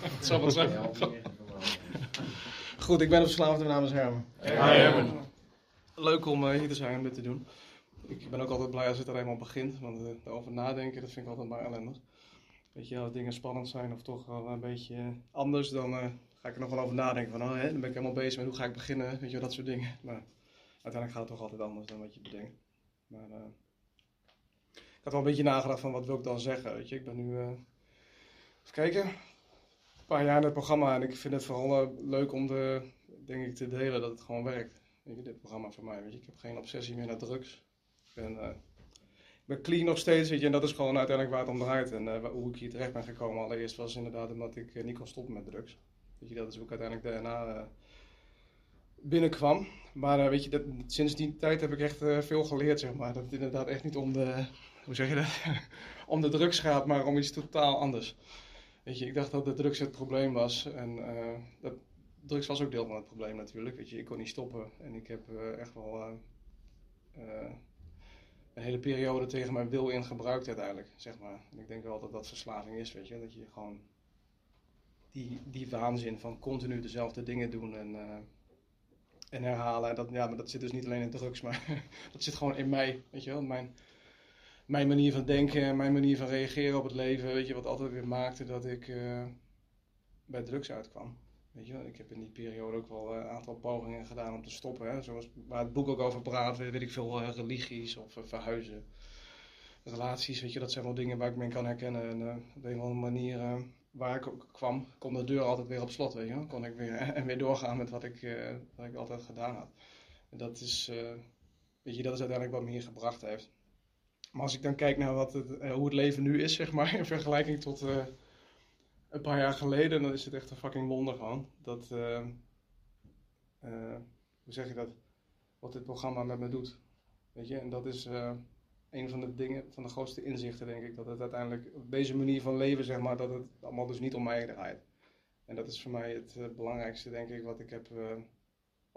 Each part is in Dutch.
Het zal wel zijn. Goed, ik ben verslaafd, mijn naam is Herman. Hi, Herman. Leuk om eh, hier te zijn om dit te doen. Ik ben ook altijd blij als het er eenmaal begint, want uh, erover nadenken, dat vind ik altijd maar ellendig. Weet je, als dingen spannend zijn of toch wel een beetje anders, dan uh, ga ik er nog wel over nadenken. Van, oh, hè, dan ben ik helemaal bezig met hoe ga ik beginnen, weet je, dat soort dingen. Maar uiteindelijk gaat het toch altijd anders dan wat je bedenkt. Maar uh, ik had wel een beetje nagedacht van wat wil ik dan zeggen, weet je. Ik ben nu, uh, even kijken, paar jaar in het programma en ik vind het vooral leuk om de, denk ik, te delen dat het gewoon werkt. Dit programma voor mij, weet je. Ik heb geen obsessie meer naar drugs. Ik ben, uh, ik ben clean nog steeds, weet je, en dat is gewoon uiteindelijk waar het om draait. En uh, hoe ik hier terecht ben gekomen allereerst was inderdaad omdat ik niet kon stoppen met drugs. Je, dat is ik uiteindelijk daarna binnenkwam. Maar weet je, dat, sinds die tijd heb ik echt veel geleerd, zeg maar. Dat het inderdaad echt niet om de, hoe zeg je dat, om de drugs gaat, maar om iets totaal anders. Weet je, ik dacht dat de drugs het probleem was en dat, drugs was ook deel van het probleem natuurlijk. Weet je, ik kon niet stoppen en ik heb uh, echt wel uh, een hele periode tegen mijn wil in gebruikt uiteindelijk, zeg maar. En ik denk wel dat dat verslaving is, weet je. Dat je gewoon die, die waanzin van continu dezelfde dingen doen en, en herhalen. En dat, ja, maar dat zit dus niet alleen in drugs, maar dat zit gewoon in mij, weet je wel. Mijn, mijn manier van denken, mijn manier van reageren op het leven, weet je, wat altijd weer maakte dat ik bij drugs uitkwam. Weet je, ik heb in die periode ook wel een aantal pogingen gedaan om te stoppen. Hè? Zoals waar het boek ook over praat, weet ik veel, uh, religies of verhuizen. Relaties, weet je, dat zijn wel dingen waar ik me kan herkennen. En op een of andere manier waar ik ook kwam, kon de deur altijd weer op slot, weet je. Kon ik weer, en weer doorgaan met wat ik, wat ik altijd gedaan had. En dat is, weet je, dat is uiteindelijk wat me hier gebracht heeft. Maar als ik dan kijk naar wat het, hoe het leven nu is, zeg maar, in vergelijking tot een paar jaar geleden, dan is het echt een fucking wonder van. Dat, uh, hoe zeg je dat? Wat dit programma met me doet. Weet je, en dat is een van de dingen, van de grootste inzichten, denk ik. Dat het uiteindelijk, op deze manier van leven, zeg maar, dat het allemaal dus niet om mij draait. En dat is voor mij het belangrijkste, denk ik, wat ik heb,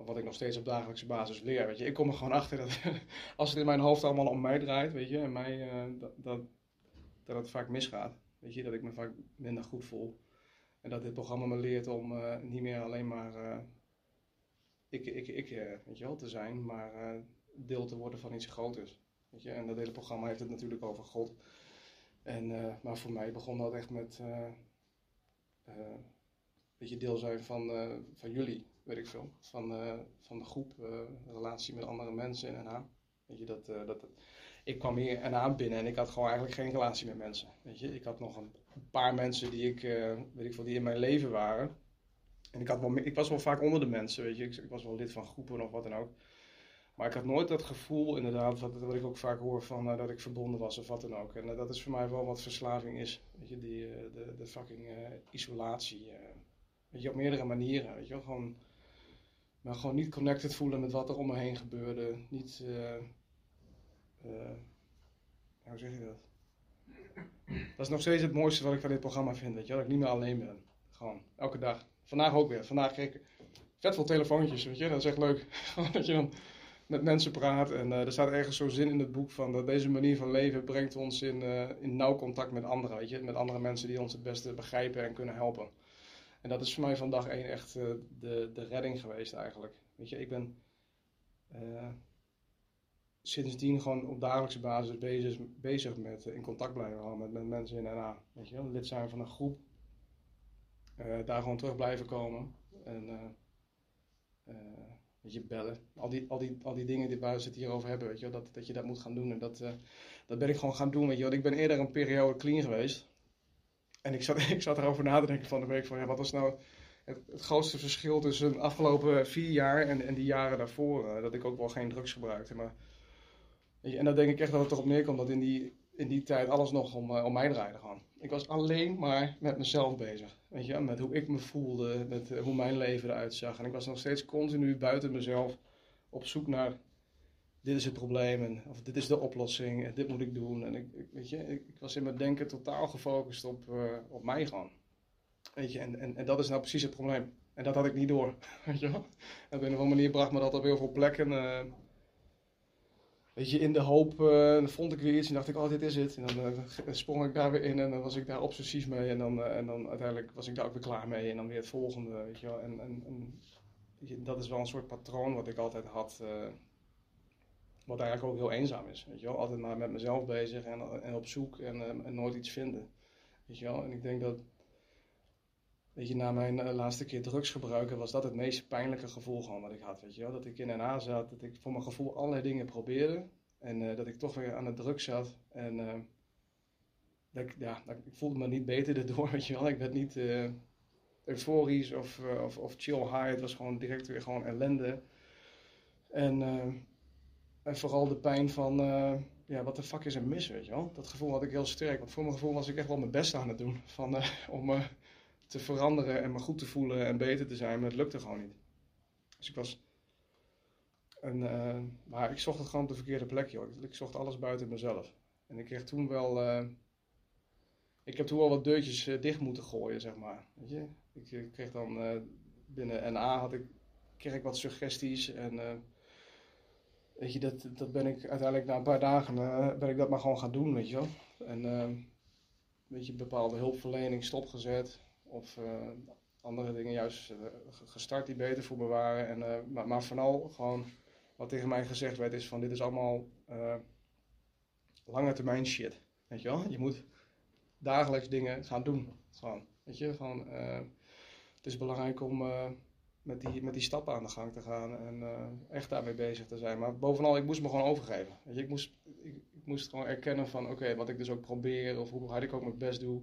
wat ik nog steeds op dagelijkse basis leer. Weet je, ik kom er gewoon achter dat als het in mijn hoofd allemaal om mij draait, weet je, en mij, dat, dat, dat het vaak misgaat. Weet je, dat ik me vaak minder goed voel. En dat dit programma me leert om uh, niet meer alleen maar uh, ik, ik, ik weet je wel, te zijn, maar deel te worden van iets groters. Weet je? En dat hele programma heeft het natuurlijk over God. En, maar voor mij begon dat echt met weet je, deel zijn van, van jullie, weet ik veel. Van, van de groep, relatie met andere mensen in NH. Weet je, dat, dat, ik kwam hier en aan binnen en ik had gewoon eigenlijk geen relatie met mensen. Weet je, ik had nog een paar mensen die ik, weet ik veel, die in mijn leven waren. En ik, had wel, ik was wel vaak onder de mensen, weet je. Ik, was wel lid van groepen of wat dan ook. Maar ik had nooit dat gevoel, inderdaad, wat, wat ik ook vaak hoor van dat ik verbonden was of wat dan ook. En dat is voor mij wel wat verslaving is. Weet je, die, de, de fucking isolatie. weet je, op meerdere manieren. Weet je gewoon, maar gewoon niet connected voelen met wat er om me heen gebeurde. Niet uh, hoe zeg je dat? Dat is nog steeds het mooiste wat ik van dit programma vind, weet je, dat ik niet meer alleen ben. Gewoon, elke dag. Vandaag ook weer. Vandaag kreeg ik vet veel telefoontjes, weet je, dat is echt leuk. dat je dan met mensen praat en uh, er staat ergens zo'n zin in het boek van dat deze manier van leven brengt ons in, in nauw contact met anderen, weet je, met andere mensen die ons het beste begrijpen en kunnen helpen. En dat is voor mij van dag één echt uh, de, de redding geweest eigenlijk. Weet je, ik ben sindsdien gewoon op dagelijkse basis bezig, bezig met in contact blijven met, met mensen in NA. Weet je lid zijn van een groep. Daar gewoon terug blijven komen. En weet je, bellen. Al die, al die, al die dingen die we het hierover hebben, weet je dat, dat je dat moet gaan doen. En dat, dat ben ik gewoon gaan doen, weet je wel. Ik ben eerder een periode clean geweest. En ik zat, ik zat erover na te denken van de week van, ja, wat was nou het, grootste verschil tussen de afgelopen vier jaar en, en die jaren daarvoor? dat ik ook wel geen drugs gebruikte, maar en dan denk ik echt dat het erop neerkomt dat in die, in die tijd alles nog om, uh, om mij draaide gewoon. Ik was alleen maar met mezelf bezig. Weet je, met hoe ik me voelde, met uh, hoe mijn leven eruit zag. En ik was nog steeds continu buiten mezelf op zoek naar dit is het probleem en, of dit is de oplossing en dit moet ik doen. En ik, weet je, ik, was in mijn denken totaal gefocust op, uh, op mij gewoon. Weet je, en, en, en dat is nou precies het probleem. En dat had ik niet door. Weet je wel? Op een of andere manier bracht me dat op heel veel plekken weet je, in de hoop, uh, dan vond ik weer iets en dacht ik, oh, dit is het. En dan sprong ik daar weer in en dan was ik daar obsessief mee. En dan, en dan uiteindelijk was ik daar ook weer klaar mee. En dan weer het volgende, weet je wel. En, en, en je, dat is wel een soort patroon wat ik altijd had. Wat eigenlijk ook heel eenzaam is, weet je wel. Altijd maar met mezelf bezig en, en op zoek en, en nooit iets vinden. Weet je wel. En ik denk dat Weet je, na mijn uh, laatste keer drugs gebruiken was dat het meest pijnlijke gevoel gewoon wat ik had. Weet je wel? Dat ik in NA zat, dat ik voor mijn gevoel allerlei dingen probeerde. En uh, dat ik toch weer aan de druk zat. En uh, dat ik, ja, dat, ik voelde me niet beter erdoor, weet je wel. Ik werd niet euforisch of, of, of, chill high. Het was gewoon direct weer gewoon ellende. En, en vooral de pijn van, ja, wat de fuck is er mis, weet je wel. Dat gevoel had ik heel sterk. Want voor mijn gevoel was ik echt wel mijn best aan het doen. Van, om te veranderen en me goed te voelen en beter te zijn, maar het lukte gewoon niet. Dus ik was. Een, maar ik zocht het gewoon op de verkeerde plek, joh. Ik, zocht alles buiten mezelf. En ik kreeg toen wel. Ik heb toen wel wat deurtjes dicht moeten gooien, zeg maar. Weet je? Ik, kreeg dan binnen NA had ik, kreeg ik wat suggesties en. Weet je, dat, dat ben ik uiteindelijk na een paar dagen ben ik dat maar gewoon gaan doen, weet je wel. En weet je, bepaalde hulpverlening stopgezet. Of uh, andere dingen juist uh, gestart die beter voor me waren. En, uh, maar, maar, vooral gewoon wat tegen mij gezegd werd is van dit is allemaal lange termijn shit. Weet je wel? Je moet dagelijks dingen gaan doen. Gewoon, weet je? Gewoon, het is belangrijk om met, die, met die stappen aan de gang te gaan en echt daarmee bezig te zijn. Maar bovenal, ik moest me gewoon overgeven. Weet je? Ik, moest, ik, moest gewoon erkennen van oké, wat ik dus ook probeer of hoe hard ik ook mijn best doe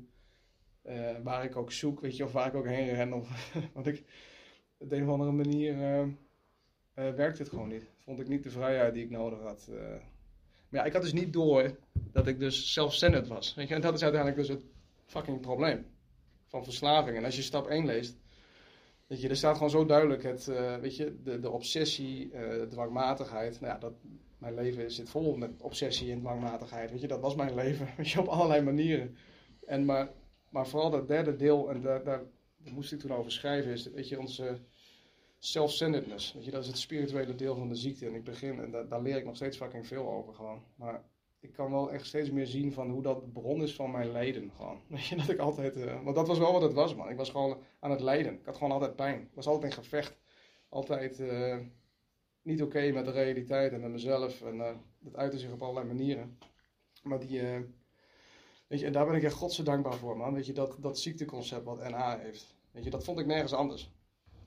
uh, waar ik ook zoek, weet je, of waar ik ook heen ren. Of, want ik, op de een of andere manier uh, uh, werkt het gewoon niet. Vond ik niet de vrijheid die ik nodig had. Maar ja, ik had dus niet door dat ik dus zelfstandig was. Weet je, en dat is uiteindelijk dus het fucking probleem van verslaving. En als je stap 1 leest, weet je, er staat gewoon zo duidelijk het, weet je, de, de obsessie, de dwangmatigheid. Nou ja, dat, mijn leven zit vol met obsessie en dwangmatigheid. Weet je, dat was mijn leven, weet je, op allerlei manieren. En maar maar vooral dat derde deel, en daar, daar, moest ik toen over schrijven, is weet je, onze self-centeredness. Weet je, dat is het spirituele deel van de ziekte. En ik begin, en daar, daar leer ik nog steeds fucking veel over gewoon. Maar ik kan wel echt steeds meer zien van hoe dat bron is van mijn lijden gewoon. Weet je, dat ik altijd, uh, want dat was wel wat het was man. Ik was gewoon aan het lijden. Ik had gewoon altijd pijn. Ik was altijd in gevecht. Altijd uh, niet oké met de realiteit en met mezelf. En dat uitte zich op allerlei manieren. Maar die, Weet je, en daar ben ik echt godzijdank dankbaar voor, man. Weet je, dat, dat ziekteconcept wat NA heeft. Weet je, dat vond ik nergens anders.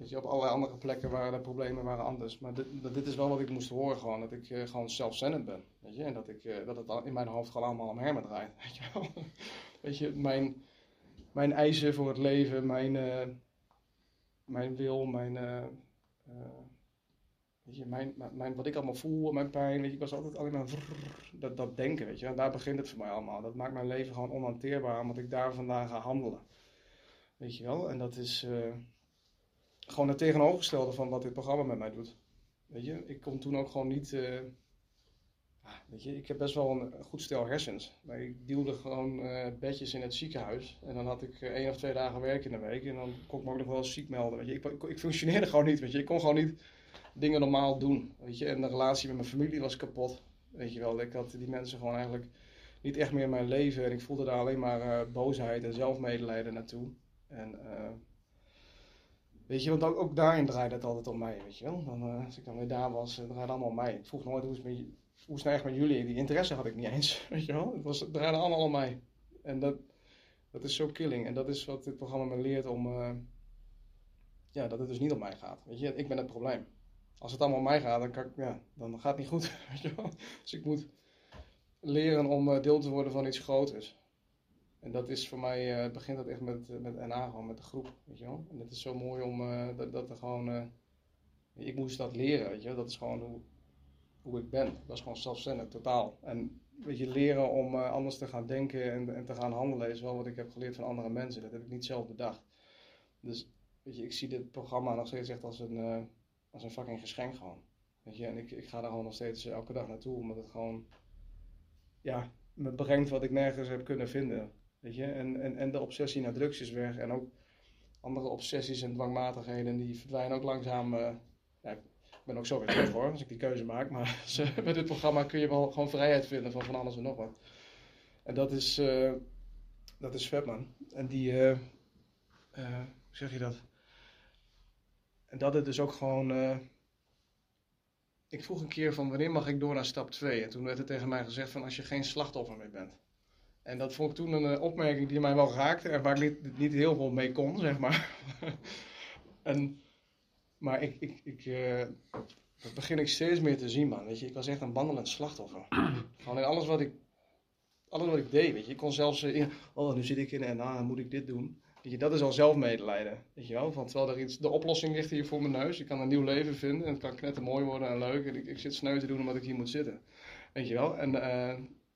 Op allerlei andere plekken waren de problemen waren anders. Maar dit, dit is wel wat ik moest horen gewoon. Dat ik uh, gewoon zelfzendend ben. Weet je, en dat, ik, uh, dat het in mijn hoofd gewoon allemaal om hermen draait. Weet je wel. weet je, mijn, mijn eisen voor het leven, mijn, uh, mijn wil, mijn Weet je, mijn, mijn, wat ik allemaal voel, mijn pijn, weet je, ik was altijd alleen maar dat, dat denken, weet je. En daar begint het voor mij allemaal. Dat maakt mijn leven gewoon onhanteerbaar, omdat ik daar vandaan ga handelen. Weet je wel? En dat is gewoon het tegenovergestelde van wat dit programma met mij doet. Weet je, ik kon toen ook gewoon niet... Uh, weet je, ik heb best wel een goed stel hersens. Maar ik deelde gewoon uh, bedjes in het ziekenhuis. En dan had ik één of twee dagen werk in de week. En dan kon ik me ook nog wel ziek melden. Weet je. Ik, ik, functioneerde gewoon niet, weet je. Ik kon gewoon niet dingen normaal doen. Weet je, en de relatie met mijn familie was kapot. Weet je wel, ik had die mensen gewoon eigenlijk niet echt meer in mijn leven. En ik voelde daar alleen maar boosheid en zelfmedelijden naartoe. En weet je, want ook, ook, daarin draaide het altijd om mij, weet je wel. Dan, uh, als ik dan weer daar was, het draaide allemaal om mij. Ik vroeg nooit hoe is het, met, hoe het nou met jullie? Die interesse had ik niet eens, weet je wel. Het, was, het draaide allemaal om mij. En dat, dat is zo killing. En dat is wat dit programma me leert om, ja, dat het dus niet om mij gaat. Weet je, ik ben het probleem als het allemaal om mij gaat, dan, kan ik, ja, dan gaat het niet goed. Weet je wel? Dus ik moet leren om eh, deel te worden van iets groters. En dat is voor mij, uh, begint dat echt met, eh, met NA, gewoon met de groep, weet je wel. En het is zo mooi om dat, dat er gewoon, ik moest dat leren, weet je. Dat is gewoon hoe, hoe ik ben. Dat is gewoon zelfstandig, totaal. En weet je, leren om anders te gaan denken en, en te gaan handelen is wel wat ik heb geleerd van andere mensen. Dat heb ik niet zelf bedacht. Dus, weet je, ik zie dit programma nog steeds echt als een als een fucking geschenk gewoon. Weet je, en ik, ik ga daar gewoon nog steeds elke dag naartoe, omdat het gewoon, ja, me brengt wat ik nergens heb kunnen vinden. Weet je, en, en, en de obsessie naar drugs is weg. En ook andere obsessies en dwangmatigheden, die verdwijnen ook langzaam. Uh, ja, Ik ben ook zo weer terug hoor, als ik die keuze maak. Maar met dit programma kun je wel gewoon vrijheid vinden van van alles en nog wat. En dat is, uh, dat is vet man. En die, uh, hoe zeg je dat? En dat het dus ook gewoon. ik vroeg een keer van wanneer mag ik door naar stap 2? En toen werd er tegen mij gezegd van als je geen slachtoffer meer bent. En dat vond ik toen een opmerking die mij wel raakte en waar ik niet, niet heel veel mee kon, zeg maar. en maar ik, ik, ik uh, dat begin ik steeds meer te zien, man. Weet je, ik was echt een wandelend slachtoffer. Gewoon in alles wat ik, alles wat ik deed, weet je. Ik kon zelfs, uh, oh, nu zit ik in en dan moet ik dit doen. Weet je, dat is al zelfmedelijden, weet je wel. Van, terwijl er iets, de oplossing ligt hier voor mijn neus. Ik kan een nieuw leven vinden en het kan knetter mooi worden en leuk. En ik, ik zit sneu te doen omdat ik hier moet zitten. Weet je wel. En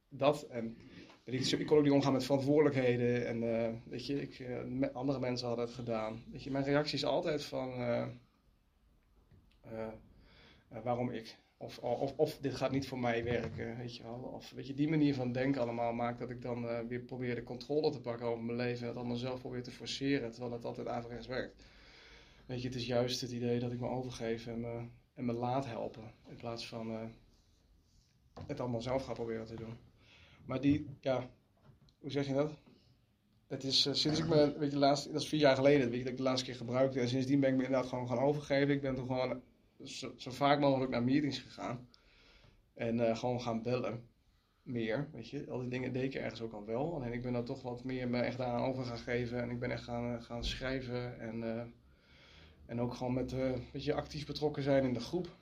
dat, en je, ik kon ook niet omgaan met verantwoordelijkheden. En weet je, ik, andere mensen hadden het gedaan. Weet je, mijn reactie is altijd van eh, eh, waarom ik? Of, of, of, dit gaat niet voor mij werken, weet je wel. Of weet je, die manier van denken allemaal maakt dat ik dan uh, weer probeer de controle te pakken over mijn leven en het allemaal zelf probeer te forceren, terwijl het altijd averechts werkt. Weet je, het is juist het idee dat ik me overgeef en me, en me laat helpen, in plaats van uh, het allemaal zelf ga proberen te doen. Maar die, ja, hoe zeg je dat? Het is uh, sinds ik me, weet je, laatst, dat is vier jaar geleden, weet je, dat ik de laatste keer gebruikte. En sindsdien ben ik me inderdaad gewoon gaan overgeven. Ik ben toen gewoon zo, vaak mogelijk naar meetings gegaan. En uh, gewoon gaan bellen. Meer, weet je. Al die dingen deed ik ergens ook al wel. Alleen ik ben daar toch wat meer me echt aan over gaan geven. En ik ben echt gaan, uh, gaan schrijven. En, en ook gewoon met, weet je, actief betrokken zijn in de groep.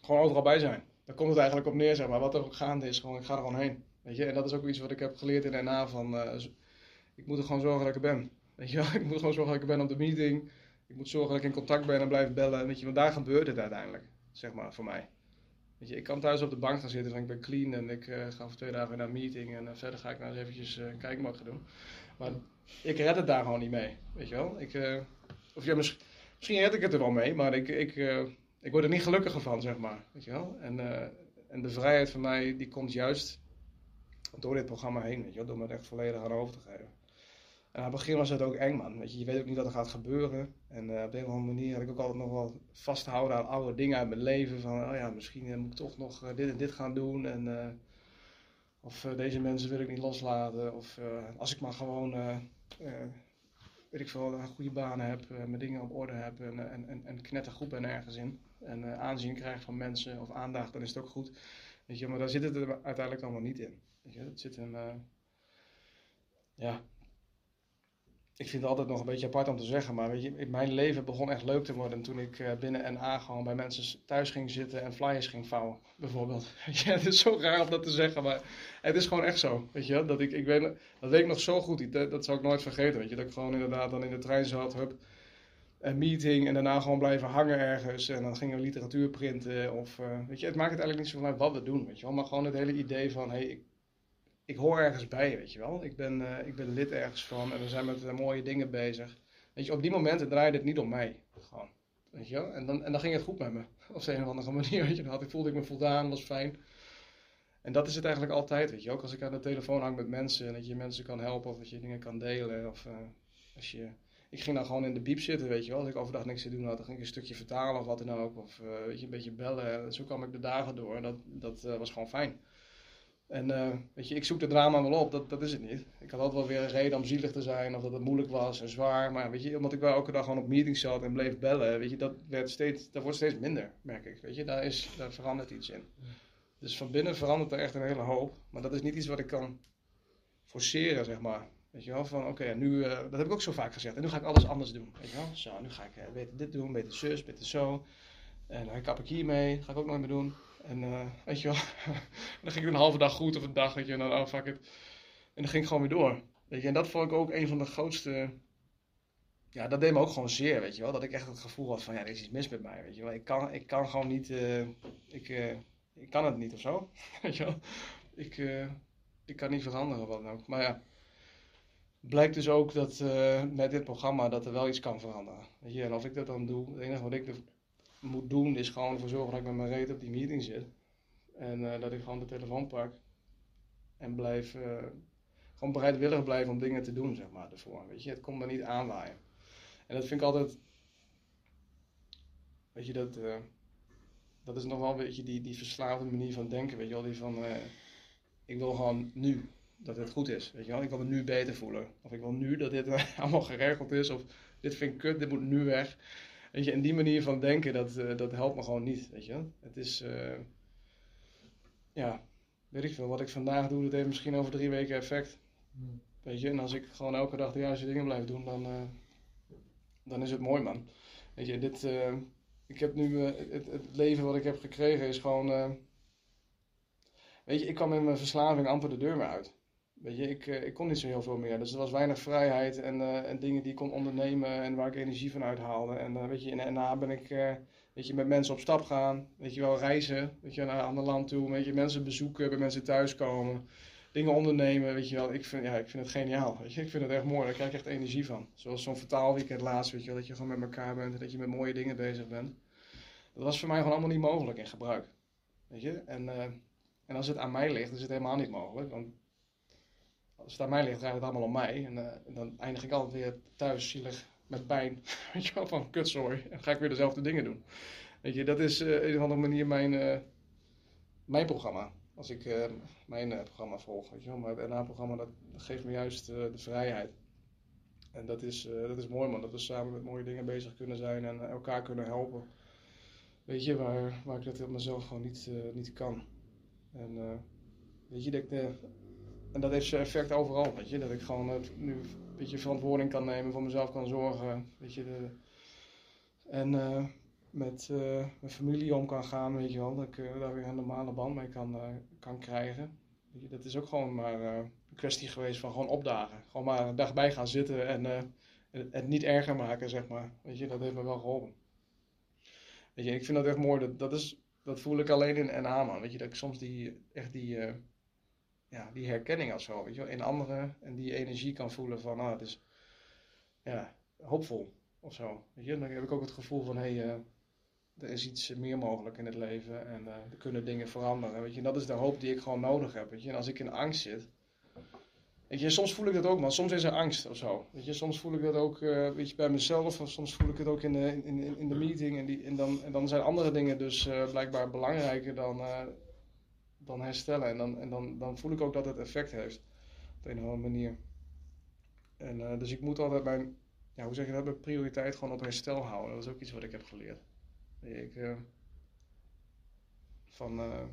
Gewoon overal bij zijn. Daar komt het eigenlijk op neer, zeg maar. Wat er ook gaande is, gewoon, ik ga er gewoon heen. Weet je, en dat is ook iets wat ik heb geleerd in NA van... ik moet er gewoon zorgen dat ik er ben. Weet je wel, ik moet gewoon zorgen dat ik er ben op de meeting ik moet zorgen dat ik in contact ben en blijf bellen. Weet je, want daar gebeurt het uiteindelijk, zeg maar, voor mij. Weet je, ik kan thuis op de bank gaan zitten en ik ben clean en ik uh, ga voor twee dagen naar een meeting en uh, verder ga ik nou eens eventjes uh, een kijkmorgen doen. Maar ik red het daar gewoon niet mee, weet je wel. Ik, of ja, misschien, misschien red ik het er wel mee, maar ik, ik, ik word er niet gelukkiger van, zeg maar, weet je wel. En, en de vrijheid van mij, die komt juist door dit programma heen, weet je wel, door me het echt volledig aan over te geven. En aan het begin was het ook eng, man. Weet je, je weet ook niet wat er gaat gebeuren. En uh, op een of andere manier had ik ook altijd nog wel vasthouden aan oude dingen uit mijn leven. Van, oh ja, misschien uh, moet ik toch nog dit en dit gaan doen. En, of deze mensen wil ik niet loslaten. Of als ik maar gewoon, weet ik veel, een goede baan heb, mijn dingen op orde heb en, en, en, en knettergoed ben ergens in. En aanzien krijg van mensen of aandacht, dan is het ook goed. Weet je, maar daar zit het er uiteindelijk allemaal niet in. Weet je, het zit hem, ja, ik vind het altijd nog een beetje apart om te zeggen, maar weet je, mijn leven begon echt leuk te worden toen ik uh, binnen NA gewoon bij mensen thuis ging zitten en flyers ging vouwen, bijvoorbeeld. ja, het is zo raar om dat te zeggen, maar het is gewoon echt zo, weet je. Dat, ik, ik weet, dat weet ik nog zo goed, dat, dat zou ik nooit vergeten, weet je. Dat ik gewoon inderdaad dan in de trein zat, hup, een meeting en daarna gewoon blijven hangen ergens en dan gingen we literatuur printen of, uh, weet je. Het maakt het eigenlijk niet zo van uit wat we doen, weet je wel. Maar gewoon het hele idee van, hey, ik ik hoor ergens bij, weet je wel. Ik ben, uh, ik ben lid ergens van en we zijn met uh, mooie dingen bezig. Weet je, op die momenten draaide het niet om mij. Gewoon. Weet je wel? En dan, en dan ging het goed met me. Op een of andere manier, weet je. Dan had ik, voelde ik me voldaan, was fijn. En dat is het eigenlijk altijd, weet je. Ook als ik aan de telefoon hang met mensen en dat je mensen kan helpen of dat je dingen kan delen. Of als je... Ik ging dan gewoon in de biep zitten, weet je wel. Als ik overdag niks te doen had, dan ging ik een stukje vertalen of wat dan ook. Of weet je, een beetje bellen. En zo kwam ik de dagen door. En dat, dat was gewoon fijn. En uh, weet je, ik zoek de drama wel op, dat, dat is het niet. Ik had altijd wel weer een reden om zielig te zijn of dat het moeilijk was en zwaar. Maar weet je, omdat ik wel elke dag gewoon op meetings zat en bleef bellen, weet je, dat, werd steeds, dat wordt steeds minder, merk ik. Weet je, daar, is, daar verandert iets in. Dus van binnen verandert er echt een hele hoop. Maar dat is niet iets wat ik kan forceren, zeg maar. Weet je wel, van oké, nu, uh, dat heb ik ook zo vaak gezegd. En nu ga ik alles anders doen. Weet je wel, zo, nu ga ik uh, beter dit doen, beter zus, beter zo. En dan kap ik hiermee, ga ik ook nooit meer doen. En uh, weet je wel, dan ging ik een halve dag goed of een dag, weet je, en dan oh fuck it. En dan ging ik gewoon weer door. Weet je, en dat vond ik ook een van de grootste. Ja, dat deed me ook gewoon zeer, weet je wel. Dat ik echt het gevoel had van, ja, er is iets mis met mij, weet je wel. Ik kan, ik kan gewoon niet, ik, ik kan het niet of zo, weet je wel. Ik, ik kan niet veranderen, wat dan ook. Maar ja, blijkt dus ook dat met dit programma dat er wel iets kan veranderen. Weet je, en of ik dat dan doe, het enige wat ik moet doen is gewoon ervoor zorgen dat ik met mijn reet op die meeting zit. En uh, dat ik gewoon de telefoon pak. En blijf, uh, gewoon bereidwillig blijven om dingen te doen, zeg maar, ervoor. Weet je, het komt me niet aanwaaien. En dat vind ik altijd, weet je, dat, eh, dat is nog wel een beetje die, die verslaafde manier van denken, weet je wel, die van, eh, ik wil gewoon nu dat het goed is, weet je wel, ik wil me nu beter voelen. Of ik wil nu dat dit allemaal geregeld is, of dit vind ik kut, dit moet nu weg. Weet je, en die manier van denken, dat, dat helpt me gewoon niet, weet je Het is, ja, weet ik veel, wat ik vandaag doe, dat heeft misschien over drie weken effect. Hmm. Weet je, en als ik gewoon elke dag de juiste dingen blijf doen, dan, uh, dan is het mooi, man. Weet je, dit, ik heb nu, het, het, leven wat ik heb gekregen is gewoon, weet je, ik kwam in mijn verslaving amper de deur meer uit. Weet je, ik, ik kon niet zo heel veel meer. Dus er was weinig vrijheid en, en dingen die ik kon ondernemen en waar ik energie van uithaalde. En weet je, en daarna ben ik Weet je, met mensen op stap gaan. Weet je wel, reizen. Weet je, naar een ander land toe. Weet je, mensen bezoeken, bij mensen thuiskomen. Dingen ondernemen, weet je wel. Ik vind, ja, ik vind het geniaal. Weet je, ik vind het echt mooi. Daar krijg ik echt energie van. Zoals zo'n vertaalweekend laatst, weet je wel. Dat je gewoon met elkaar bent en dat je met mooie dingen bezig bent. Dat was voor mij gewoon allemaal niet mogelijk in gebruik. Weet je, en, en als het aan mij ligt, is het helemaal niet mogelijk. Want als het aan mij ligt, draait het allemaal om mij. En, en dan eindig ik altijd weer thuis zielig met pijn. Weet je wel, van kutzooi. En ga ik weer dezelfde dingen doen. Weet je, dat is uh, een of andere manier mijn, uh, mijn programma. Als ik mijn programma volg. Weet je wel. Maar het NA-programma dat geeft me juist de vrijheid. En dat is, dat is mooi man. Dat we samen met mooie dingen bezig kunnen zijn en elkaar kunnen helpen. Weet je, waar, waar ik dat op mezelf gewoon niet, niet kan. En weet je, dat ik en dat heeft zijn effect overal, weet je. Dat ik gewoon nu een beetje verantwoording kan nemen, voor mezelf kan zorgen. Weet je, de, en uh, met mijn familie om kan gaan, weet je wel. Dat ik daar weer een normale band mee kan, kan krijgen. Weet je, dat is ook gewoon maar een kwestie geweest van gewoon opdagen. Gewoon maar een dag bij gaan zitten en het niet erger maken, zeg maar. Weet je, dat heeft me wel geholpen. Weet je, ik vind dat echt mooi. Dat, dat, is, dat voel ik alleen in NA, man. Weet je, dat ik soms die, echt die ja, die herkenning als zo, weet je wel, in anderen en die energie kan voelen van, ah, het is ja, hoopvol of zo. Weet je? Dan heb ik ook het gevoel van, hé, hey, uh, er is iets meer mogelijk in het leven en uh, er kunnen dingen veranderen. Weet je? Dat is de hoop die ik gewoon nodig heb. Weet je? En als ik in angst zit, weet je, soms voel ik dat ook, maar soms is er angst of zo. Weet je? Soms voel ik dat ook uh, weet je, bij mezelf, of soms voel ik het ook in de, in, in de meeting. En, die, en, dan, en dan zijn andere dingen dus blijkbaar belangrijker dan dan herstellen. En, dan, en dan, dan voel ik ook dat het effect heeft. Op een of andere manier. En, uh, dus ik moet altijd mijn, ja, hoe zeg je dat, mijn prioriteit gewoon op herstel houden. Dat is ook iets wat ik heb geleerd. Ik, uh, van, uh,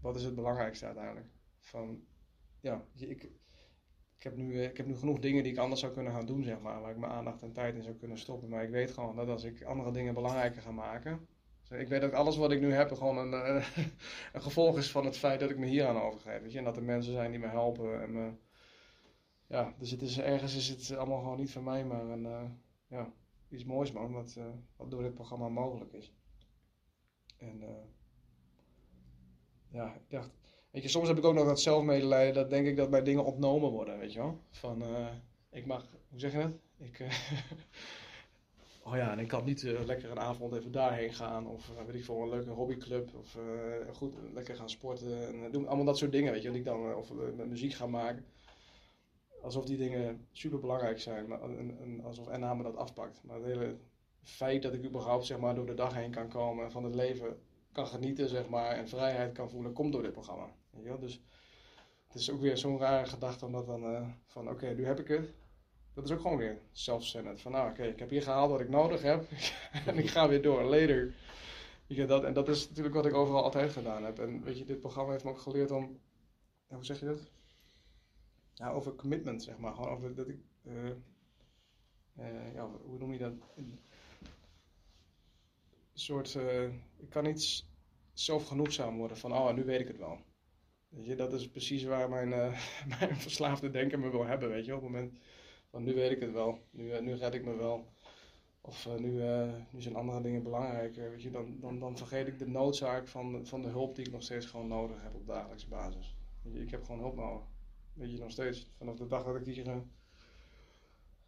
wat is het belangrijkste uiteindelijk? Van, ja, ik, ik, heb nu, ik heb nu genoeg dingen die ik anders zou kunnen gaan doen, zeg maar. Waar ik mijn aandacht en tijd in zou kunnen stoppen. Maar ik weet gewoon dat als ik andere dingen belangrijker ga maken, ik weet dat alles wat ik nu heb gewoon een, een, een, gevolg is van het feit dat ik me hier aan overgeef. Weet je? En dat er mensen zijn die me helpen. En ja, dus het is, ergens is het allemaal gewoon niet van mij, maar een, uh, ja, iets moois man, wat, uh, wat door dit programma mogelijk is. En ja, ik dacht, weet je, soms heb ik ook nog dat zelfmedelijden, dat denk ik dat bij dingen ontnomen worden, weet je wel. Van, ik mag, hoe zeg je dat? Ik, oh ja, en ik kan niet uh, lekker een avond even daarheen gaan. Of uh, weet ik veel, een leuke hobbyclub. Of uh, goed, lekker gaan sporten. En doen allemaal dat soort dingen, weet je. Dat ik dan, of met muziek ga maken. Alsof die dingen super belangrijk zijn. Maar, en, en alsof me dat afpakt. Maar het hele feit dat ik überhaupt zeg maar, door de dag heen kan komen. En van het leven kan genieten, zeg maar. En vrijheid kan voelen, komt door dit programma. Weet je Dus het is ook weer zo'n rare gedachte om dat dan van oké, nu heb ik het dat is ook gewoon weer self-centered. Van nou, oké, ik heb hier gehaald wat ik nodig heb en ik ga weer door, later. dat, en dat is natuurlijk wat ik overal altijd gedaan heb. En weet je, dit programma heeft me ook geleerd om, hoe zeg je dat? Ja, over commitment, zeg maar. Gewoon over dat ik, uh, uh, ja, hoe noem je dat? Een soort, uh, ik kan niet zelfgenoegzaam worden van, oh, nu weet ik het wel. Weet je, dat is precies waar mijn, mijn verslaafde denken me wil hebben, weet je, op het moment van nu weet ik het wel, nu, eh, nu red ik me wel. Of uh, nu, uh, nu zijn andere dingen belangrijker. Weet je, dan, dan, dan vergeet ik de noodzaak van, van de hulp die ik nog steeds gewoon nodig heb op dagelijkse basis. Weet je, ik heb gewoon hulp nodig. Weet je, nog steeds. Vanaf de dag dat ik hier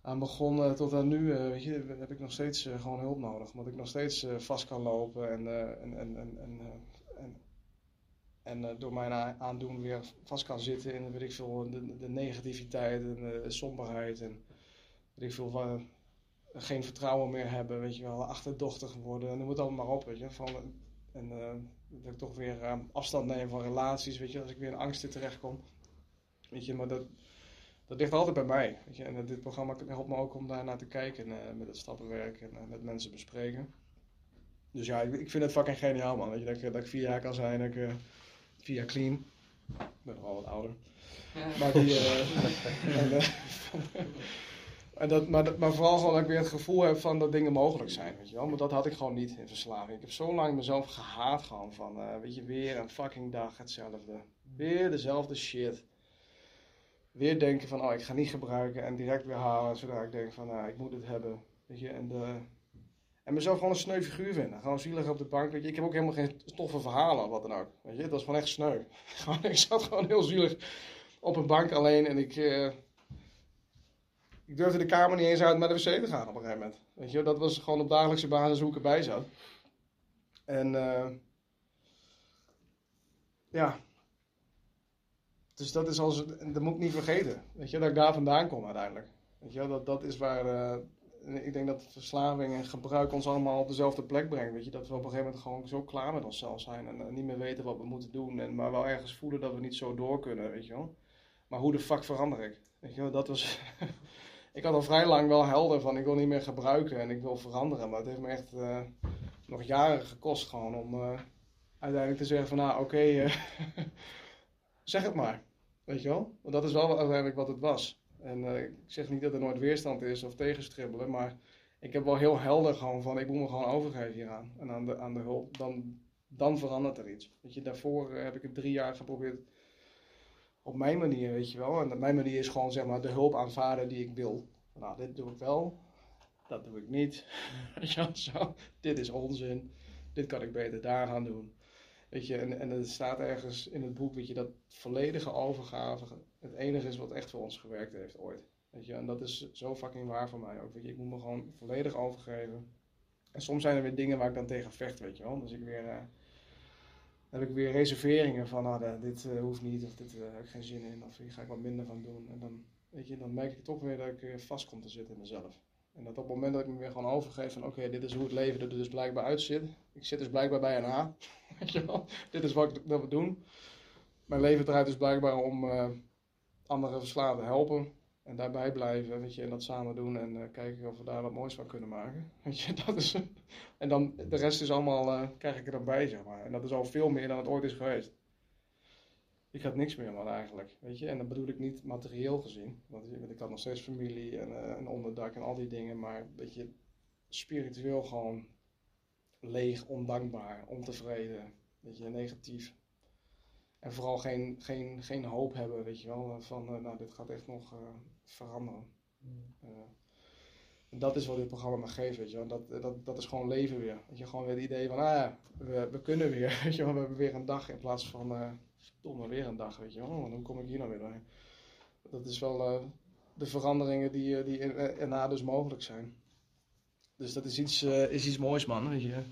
aan begon tot aan nu, weet je, heb ik nog steeds gewoon hulp nodig. Omdat ik nog steeds vast kan lopen en, en, en, en, en, en en eh, door mijn aandoen weer vast kan zitten in weet ik veel, de, de negativiteit en de somberheid. En weet ik veel, geen vertrouwen meer hebben, weet je wel, achterdochtig worden, noem het allemaal maar op, weet je. Van, en uh, dat ik toch weer uh, afstand neem van relaties, weet je, als ik weer in angsten terechtkom. Weet je, maar dat, dat ligt altijd bij mij. Weet je. En dit programma helpt me ook om daar naar te kijken uh, met het stappenwerk en met mensen bespreken. Dus ja, ik, ik, vind het fucking geniaal man. Weet je, dat, ik, dat vier jaar kan zijn, dat ik jaar clean. Ik ben nog wel wat ouder. Ja. Maar die... en, en dat, maar, maar vooral gewoon dat ik weer het gevoel heb van dat dingen mogelijk zijn, weet je wel. Maar dat had ik gewoon niet in verslaving. Ik heb zo lang mezelf gehaat gewoon van, uh, weet je, weer een fucking dag hetzelfde. Weer dezelfde shit. Weer denken van, oh, ik ga niet gebruiken en direct weer halen, zodra ik denk van, nou, ik moet het hebben. Weet je, en, de, en mezelf gewoon een sneu figuur vinden. Gewoon zielig op de bank, weet je. Ik heb ook helemaal geen toffe verhalen, wat dan ook. Weet je, dat was gewoon echt sneu. Ik zat gewoon heel zielig op een bank alleen en ik... Uh, ik durfde de kamer niet eens uit naar de wc te gaan op een gegeven moment. Weet je, dat was gewoon op dagelijkse basis hoe ik erbij zat. En uh, ja. Dus dat is als, dat moet ik niet vergeten. Weet je, dat ik daar vandaan kom uiteindelijk. Weet je, dat, dat is waar, uh, ik denk dat verslaving en gebruik ons allemaal op dezelfde plek brengt. Weet je, dat we op een gegeven moment gewoon zo klaar met onszelf zijn en uh, niet meer weten wat we moeten doen. En, maar wel ergens voelen dat we niet zo door kunnen, weet je wel. Maar hoe de fuck verander ik? Weet je wel, dat was... ik had al vrij lang wel helder van ik wil niet meer gebruiken en ik wil veranderen. Maar het heeft me echt uh, nog jaren gekost gewoon om uh, uiteindelijk te zeggen van nou oké, zeg het maar. Weet je wel? Want dat is wel uiteindelijk wat het was. En ik zeg niet dat er nooit weerstand is of tegenstribbelen, maar ik heb wel heel helder gewoon van ik moet me gewoon overgeven hieraan en aan de, aan de hulp. Dan, dan verandert er iets. Weet je, daarvoor heb ik het drie jaar geprobeerd op mijn manier, weet je wel. En mijn manier is gewoon zeg maar de hulp aanvaarden die ik wil. Nou, dit doe ik wel, dat doe ik niet. Zo. Dit is onzin, dit kan ik beter daar gaan doen. En, en er staat ergens in het boek, weet je, dat volledige overgave het enige is wat echt voor ons gewerkt heeft ooit. Weet je, en dat is zo fucking waar voor mij ook. Weet je, ik moet me gewoon volledig overgeven. En soms zijn er weer dingen waar ik dan tegen vecht, weet je wel. Dus ik weer... Uh, heb ik weer reserveringen van, nou, dit uh, hoeft niet, of dit uh, heb ik geen zin in, of hier ga ik wat minder van doen. En dan, weet je, dan merk ik toch weer dat ik vast kom te zitten in mezelf. En dat op het moment dat ik me weer gewoon overgeef van, oké, dit is hoe het leven er dus blijkbaar uitzit. Ik zit dus blijkbaar bij een A, Dit is wat wil doen. Mijn leven draait dus blijkbaar om uh, andere verslaafden te helpen. En daarbij blijven, weet je, en dat samen doen en uh, kijken of we daar wat moois van kunnen maken. Weet je, dat is, en dan, de rest is allemaal, uh, krijg ik er dan bij, zeg maar. En dat is al veel meer dan het ooit is geweest. Ik had niks meer, man, eigenlijk, weet je. En dat bedoel ik niet materieel gezien. Want ik had nog steeds familie en een onderdak en al die dingen. Maar, weet je, spiritueel gewoon leeg, ondankbaar, ontevreden, weet je, negatief. En vooral geen, geen, geen hoop hebben, weet je wel, van uh, nou, dit gaat echt nog uh, veranderen. Mm. Uh, en dat is wat dit programma me geeft, weet je wel. Dat, dat, dat is gewoon leven weer. Weet je, gewoon weer het idee van, ah ja, we, we kunnen weer, weet je wel. We hebben weer een dag in plaats van, verdomme, weer een dag, weet je wel. hoe kom ik hier nou weer doorheen? Dat is wel de veranderingen die, die erna dus mogelijk zijn. Dus dat is iets, is iets moois, man, weet je.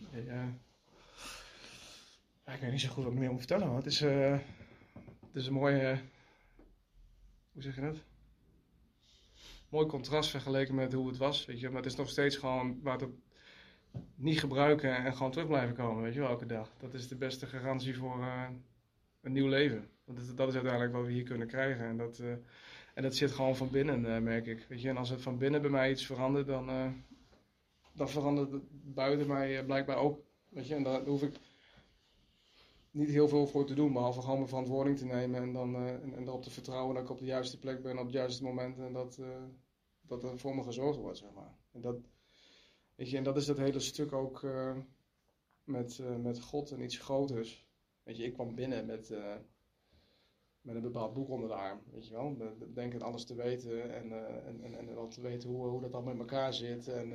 Ja, ik weet niet zo goed wat ik meer moet vertellen. Maar het is, uh, het is een mooie. Hoe zeg je dat? Mooi contrast vergeleken met hoe het was. Weet je? Maar het is nog steeds gewoon water niet gebruiken en gewoon terug blijven komen. Weet je wel, elke dag. Dat is de beste garantie voor uh, een nieuw leven. Want dat, dat, is uiteindelijk wat we hier kunnen krijgen. En dat, en dat zit gewoon van binnen, merk ik. Weet je? En als het van binnen bij mij iets verandert, dan, dan verandert buiten mij blijkbaar ook. Weet je? En dan hoef ik niet heel veel voor te doen, behalve gewoon mijn verantwoording te nemen en dan uh, en, en erop te vertrouwen dat ik op de juiste plek ben op het juiste moment en dat, uh, dat er voor me gezorgd wordt, zeg maar. En dat, weet je, en dat is dat hele stuk ook met, met God en iets groters. Weet je, ik kwam binnen met, met een bepaald boek onder de arm, weet je wel. Denken alles te weten en, en, en, en, te weten hoe, hoe dat dan met elkaar zit. En,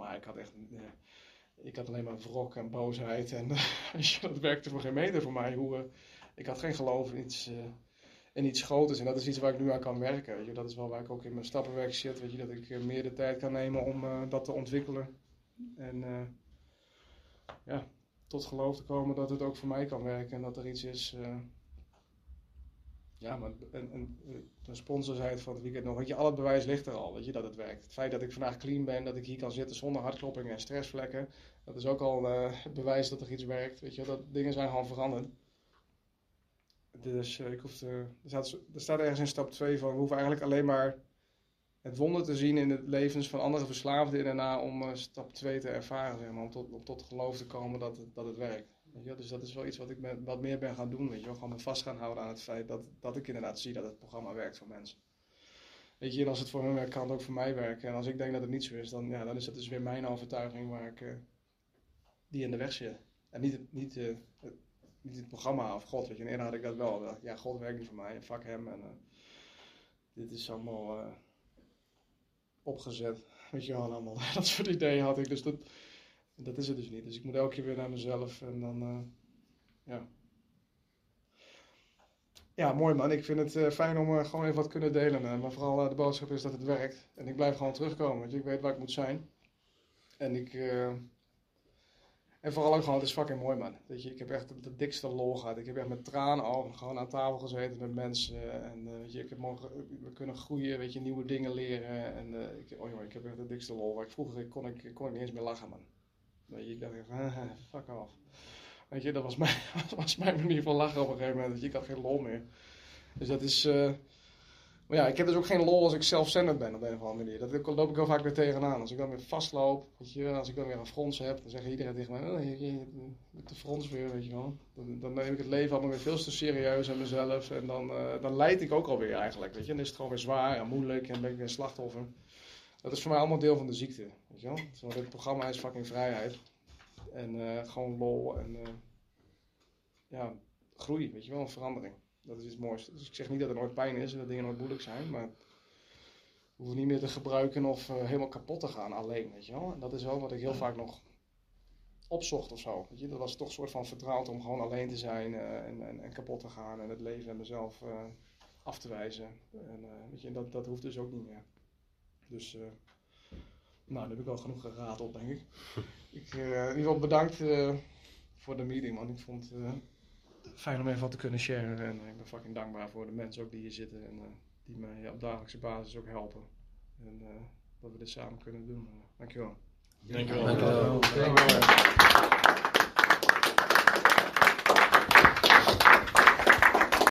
maar ik had echt ik had alleen maar wrok en boosheid. En dat werkte voor geen meter voor mij. Hoe, uh, ik had geen geloof in iets, uh, in iets groters. En dat is iets waar ik nu aan kan werken. Weet je. Dat is wel waar ik ook in mijn stappenwerk zit. Weet je, dat ik meer de tijd kan nemen om dat te ontwikkelen. En ja, tot geloof te komen dat het ook voor mij kan werken. En dat er iets is Ja, maar een, een, een sponsor zei het van het weekend nog, weet je, al het bewijs ligt er al, weet je, dat het werkt. Het feit dat ik vandaag clean ben, dat ik hier kan zitten zonder hartkloppingen en stressvlekken, dat is ook al uh, het bewijs dat er iets werkt, weet je, dat dingen zijn gewoon veranderd. Dus uh, ik hoef te, er, staat, er staat ergens in stap 2 van, we hoeven eigenlijk alleen maar het wonder te zien in het levens van andere verslaafden in daarna om uh, stap 2 te ervaren, zeg maar, om tot, om tot geloof te komen dat het, dat het werkt. Dus dat is wel iets wat ik met, wat meer ben gaan doen. Weet je, gewoon me vast gaan houden aan het feit dat, dat ik inderdaad zie dat het programma werkt voor mensen. Weet je, en als het voor hun werkt, kan het ook voor mij werken. En als ik denk dat het niet zo is, dan, ja, dan is dat dus weer mijn overtuiging waar ik uh, die in de weg zit. En niet, niet, het, niet het programma of God. Weet je, en eerder had ik dat wel. Ja, God werkt niet voor mij. Fuck hem. En uh, dit is allemaal opgezet. Weet je wel, allemaal. dat soort ideeën had ik. Dus dat, dat is het dus niet. Dus ik moet elke keer weer naar mezelf en dan, uh, ja. Ja, mooi man. Ik vind het uh, fijn om uh, gewoon even wat kunnen delen. maar vooral de boodschap is dat het werkt. En ik blijf gewoon terugkomen. Want ik weet waar ik moet zijn. En ik... en vooral ook gewoon, het is fucking mooi man. Weet je, ik heb echt de, de dikste lol gehad. Ik heb echt met tranen al gewoon aan tafel gezeten met mensen. En weet je, ik heb mogen, we kunnen groeien, weet je, nieuwe dingen leren. En ik, oh jongen, ik heb echt de dikste lol. Vroeger kon ik, kon ik niet eens meer lachen man. Weet je, ik dacht ah, fuck off. Weet je, dat was mijn, was mijn manier van lachen op een gegeven moment. Ik had geen lol meer. Dus dat is... Uh, maar ja, ik heb dus ook geen lol als ik zelfzendend ben op een of andere manier. Dat loop ik heel vaak weer tegenaan. Als ik dan weer vastloop, weet je, als ik dan weer een frons heb, dan zegt iedereen tegen mij, oh, je, je, de frons weer, weet je wel. Dan, dan, neem ik het leven allemaal weer veel te serieus aan mezelf. En dan, uh, dan leid ik ook alweer eigenlijk, weet je. Dan is het gewoon weer zwaar en moeilijk en ben ik weer een slachtoffer. Dat is voor mij allemaal deel van de ziekte. Weet je wel? Dit programma is fucking vrijheid. En uh, gewoon lol en uh, ja, groei, weet je wel, een verandering. Dat is iets moois. Dus ik zeg niet dat er nooit pijn is en dat dingen nooit moeilijk zijn, maar we hoeven niet meer te gebruiken of uh, helemaal kapot te gaan alleen, weet je wel. En dat is wel wat ik heel vaak nog opzocht of zo. Weet je? Dat was toch een soort van vertrouwd om gewoon alleen te zijn en, en, en, kapot te gaan en het leven en mezelf af te wijzen. En weet je, dat, dat hoeft dus ook niet meer. Dus nou, dan heb ik al genoeg gerateld, denk ik. ik uh, in ieder geval bedankt uh, voor de meeting, man. Ik vond het uh, fijn om even wat te kunnen sharen. En ik ben fucking dankbaar voor de mensen ook die hier zitten en die mij op dagelijkse basis ook helpen. En dat we dit samen kunnen doen. dankjewel. Dankjewel. dankjewel. dankjewel. dankjewel.